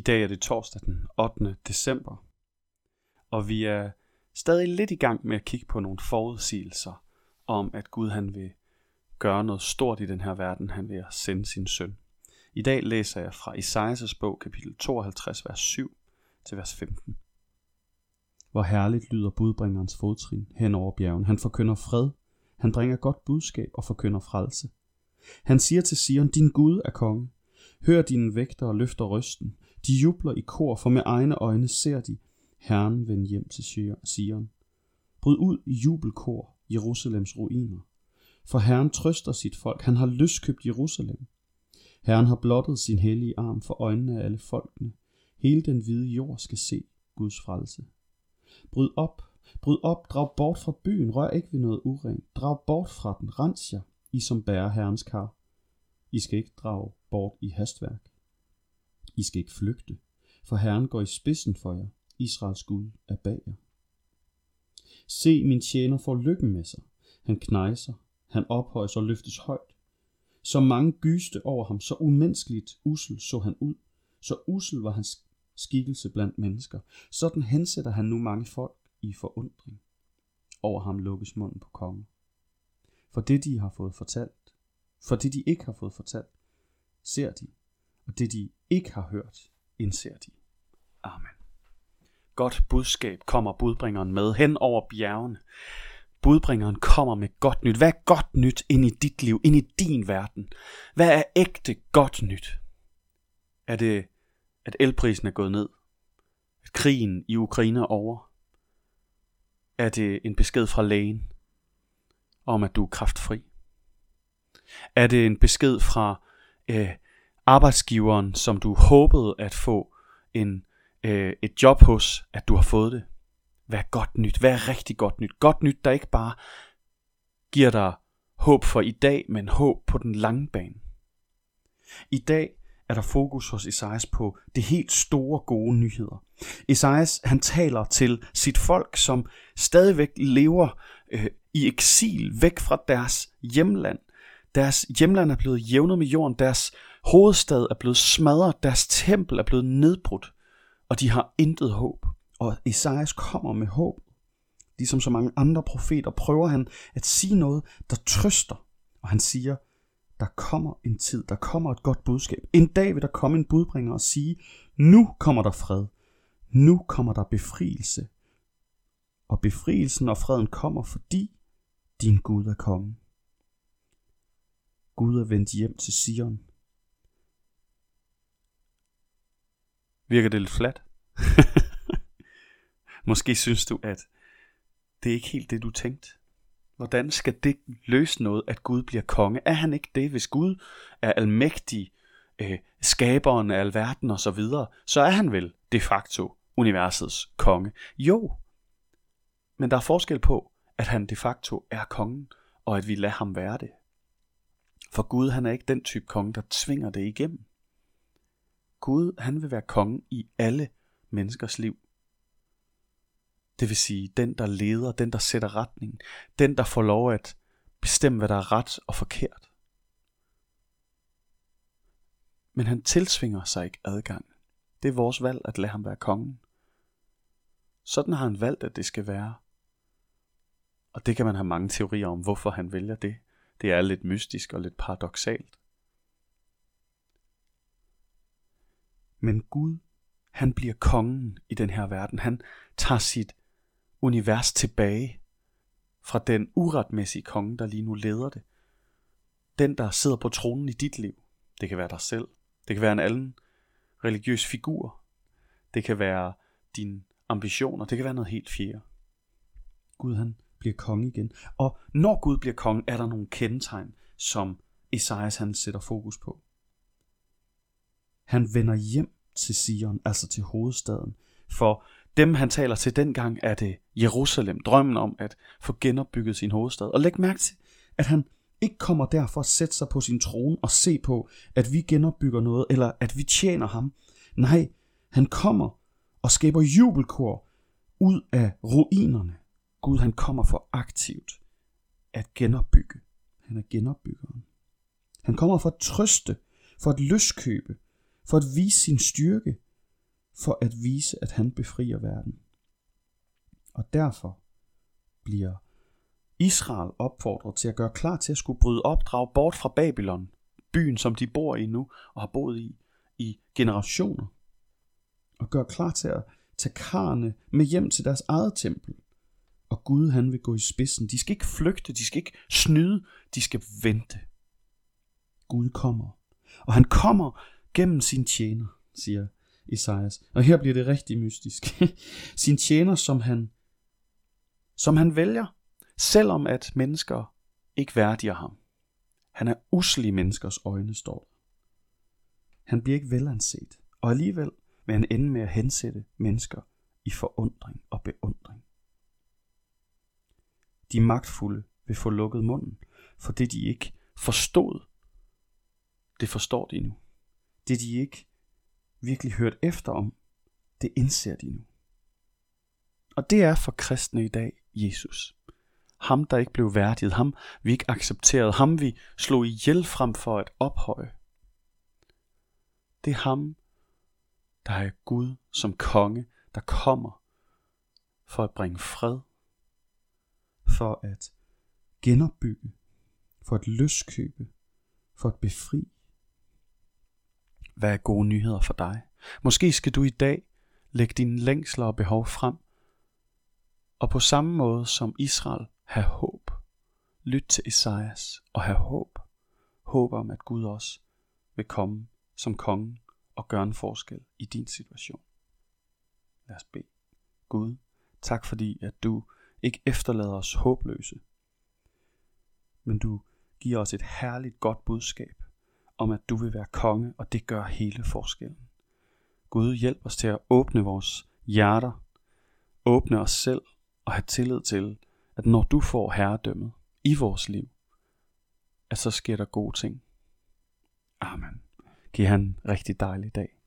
I dag er det torsdag den 8. december, og vi er stadig lidt i gang med at kigge på nogle forudsigelser om, at Gud han vil gøre noget stort i den her verden. Han vil sende sin søn. I dag læser jeg fra Isaias' bog, kapitel 52, vers 7 til vers 15. Hvor herligt lyder budbringerens fodtrin hen over bjergen. Han forkynder fred, han bringer godt budskab og forkynder frelse. Han siger til Sion, din Gud er konge. Hør dine vægter og løfter røsten. De jubler i kor, for med egne øjne ser de Herren vende hjem til Sion. Bryd ud i jubelkor, Jerusalems ruiner. For Herren trøster sit folk, han har løskøbt Jerusalem. Herren har blottet sin hellige arm for øjnene af alle folkene. Hele den hvide jord skal se Guds frelse. Bryd op, bryd op, drag bort fra byen, rør ikke ved noget urent. Drag bort fra den, rens jer, I som bærer Herrens kar. I skal ikke drage bort i hastværk. I skal ikke flygte, for Herren går i spidsen for jer. Israels Gud er bag jer. Se, min tjener får lykken med sig. Han knejser, han ophøjes og løftes højt. Så mange gyste over ham, så umenneskeligt usel så han ud. Så usel var hans skikkelse blandt mennesker. Sådan hensætter han nu mange folk i forundring. Over ham lukkes munden på kongen. For det de har fået fortalt, for det de ikke har fået fortalt, ser de, og det de ikke har hørt, indser de. Amen. Godt budskab kommer budbringeren med hen over bjergene. Budbringeren kommer med godt nyt. Hvad er godt nyt ind i dit liv, ind i din verden? Hvad er ægte godt nyt? Er det, at elprisen er gået ned? At krigen i Ukraine er over? Er det en besked fra lægen om, at du er kraftfri? Er det en besked fra øh, arbejdsgiveren, som du håbede at få en, øh, et job hos, at du har fået det? Hvad godt nyt? Hvad rigtig godt nyt? Godt nyt, der ikke bare giver dig håb for i dag, men håb på den lange bane. I dag er der fokus hos Esajas på det helt store gode nyheder. Esajas han taler til sit folk, som stadigvæk lever øh, i eksil væk fra deres hjemland. Deres hjemland er blevet jævnet med jorden, deres hovedstad er blevet smadret, deres tempel er blevet nedbrudt, og de har intet håb. Og Esajas kommer med håb. Ligesom så mange andre profeter prøver han at sige noget, der trøster. Og han siger, der kommer en tid, der kommer et godt budskab. En dag vil der komme en budbringer og sige, nu kommer der fred. Nu kommer der befrielse. Og befrielsen og freden kommer, fordi din Gud er kommet. Gud er vendt hjem til Sion. Virker det lidt flat? Måske synes du, at det er ikke helt det, du tænkte. Hvordan skal det løse noget, at Gud bliver konge? Er han ikke det, hvis Gud er almægtig, øh, skaberen af alverden og så videre, så er han vel de facto universets konge. Jo, men der er forskel på, at han de facto er kongen, og at vi lader ham være det. For Gud, han er ikke den type konge, der tvinger det igennem. Gud, han vil være konge i alle menneskers liv. Det vil sige, den der leder, den der sætter retningen, den der får lov at bestemme, hvad der er ret og forkert. Men han tilsvinger sig ikke adgang. Det er vores valg at lade ham være kongen. Sådan har han valgt, at det skal være. Og det kan man have mange teorier om, hvorfor han vælger det. Det er lidt mystisk og lidt paradoxalt. Men Gud, han bliver kongen i den her verden. Han tager sit univers tilbage fra den uretmæssige konge, der lige nu leder det. Den, der sidder på tronen i dit liv. Det kan være dig selv. Det kan være en anden religiøs figur. Det kan være dine ambitioner. Det kan være noget helt fjerde. Gud han bliver konge igen. Og når Gud bliver konge, er der nogle kendetegn, som Esajas han sætter fokus på. Han vender hjem til Sion, altså til hovedstaden. For dem, han taler til dengang, er det Jerusalem, drømmen om at få genopbygget sin hovedstad. Og læg mærke til, at han ikke kommer der for at sætte sig på sin trone og se på, at vi genopbygger noget, eller at vi tjener ham. Nej, han kommer og skaber jubelkor ud af ruinerne. Gud, han kommer for aktivt at genopbygge. Han er genopbyggeren. Han kommer for at trøste, for at løskøbe, for at vise sin styrke, for at vise, at han befrier verden. Og derfor bliver Israel opfordret til at gøre klar til at skulle bryde opdrag bort fra Babylon, byen som de bor i nu og har boet i i generationer. Og gøre klar til at tage karne med hjem til deres eget tempel. Og Gud han vil gå i spidsen. De skal ikke flygte, de skal ikke snyde, de skal vente. Gud kommer. Og han kommer gennem sin tjener, siger Esajas. Og her bliver det rigtig mystisk. sin tjener, som han, som han vælger, selvom at mennesker ikke værdiger ham. Han er usel i menneskers øjne, står Han bliver ikke velanset, og alligevel vil han ende med at hensætte mennesker i forundring og beundring. De magtfulde vil få lukket munden, for det de ikke forstod, det forstår de nu. Det de ikke virkelig hørt efter om, det indser de nu. Og det er for kristne i dag Jesus. Ham, der ikke blev værdiget, ham vi ikke accepterede, ham vi slog ihjel frem for at ophøje. Det er ham, der er Gud som konge, der kommer for at bringe fred, for at genopbygge, for at løskøbe, for at befri. Hvad er gode nyheder for dig? Måske skal du i dag lægge dine længsler og behov frem, og på samme måde som Israel have håb. Lyt til Esajas og have håb. Håb om, at Gud også vil komme som konge og gøre en forskel i din situation. Lad os bede. Gud, tak fordi, at du ikke efterlader os håbløse, men du giver os et herligt godt budskab om, at du vil være konge, og det gør hele forskellen. Gud, hjælp os til at åbne vores hjerter, åbne os selv og have tillid til, at når du får herredømmet i vores liv, at så sker der gode ting. Amen. Giv han en rigtig dejlig dag.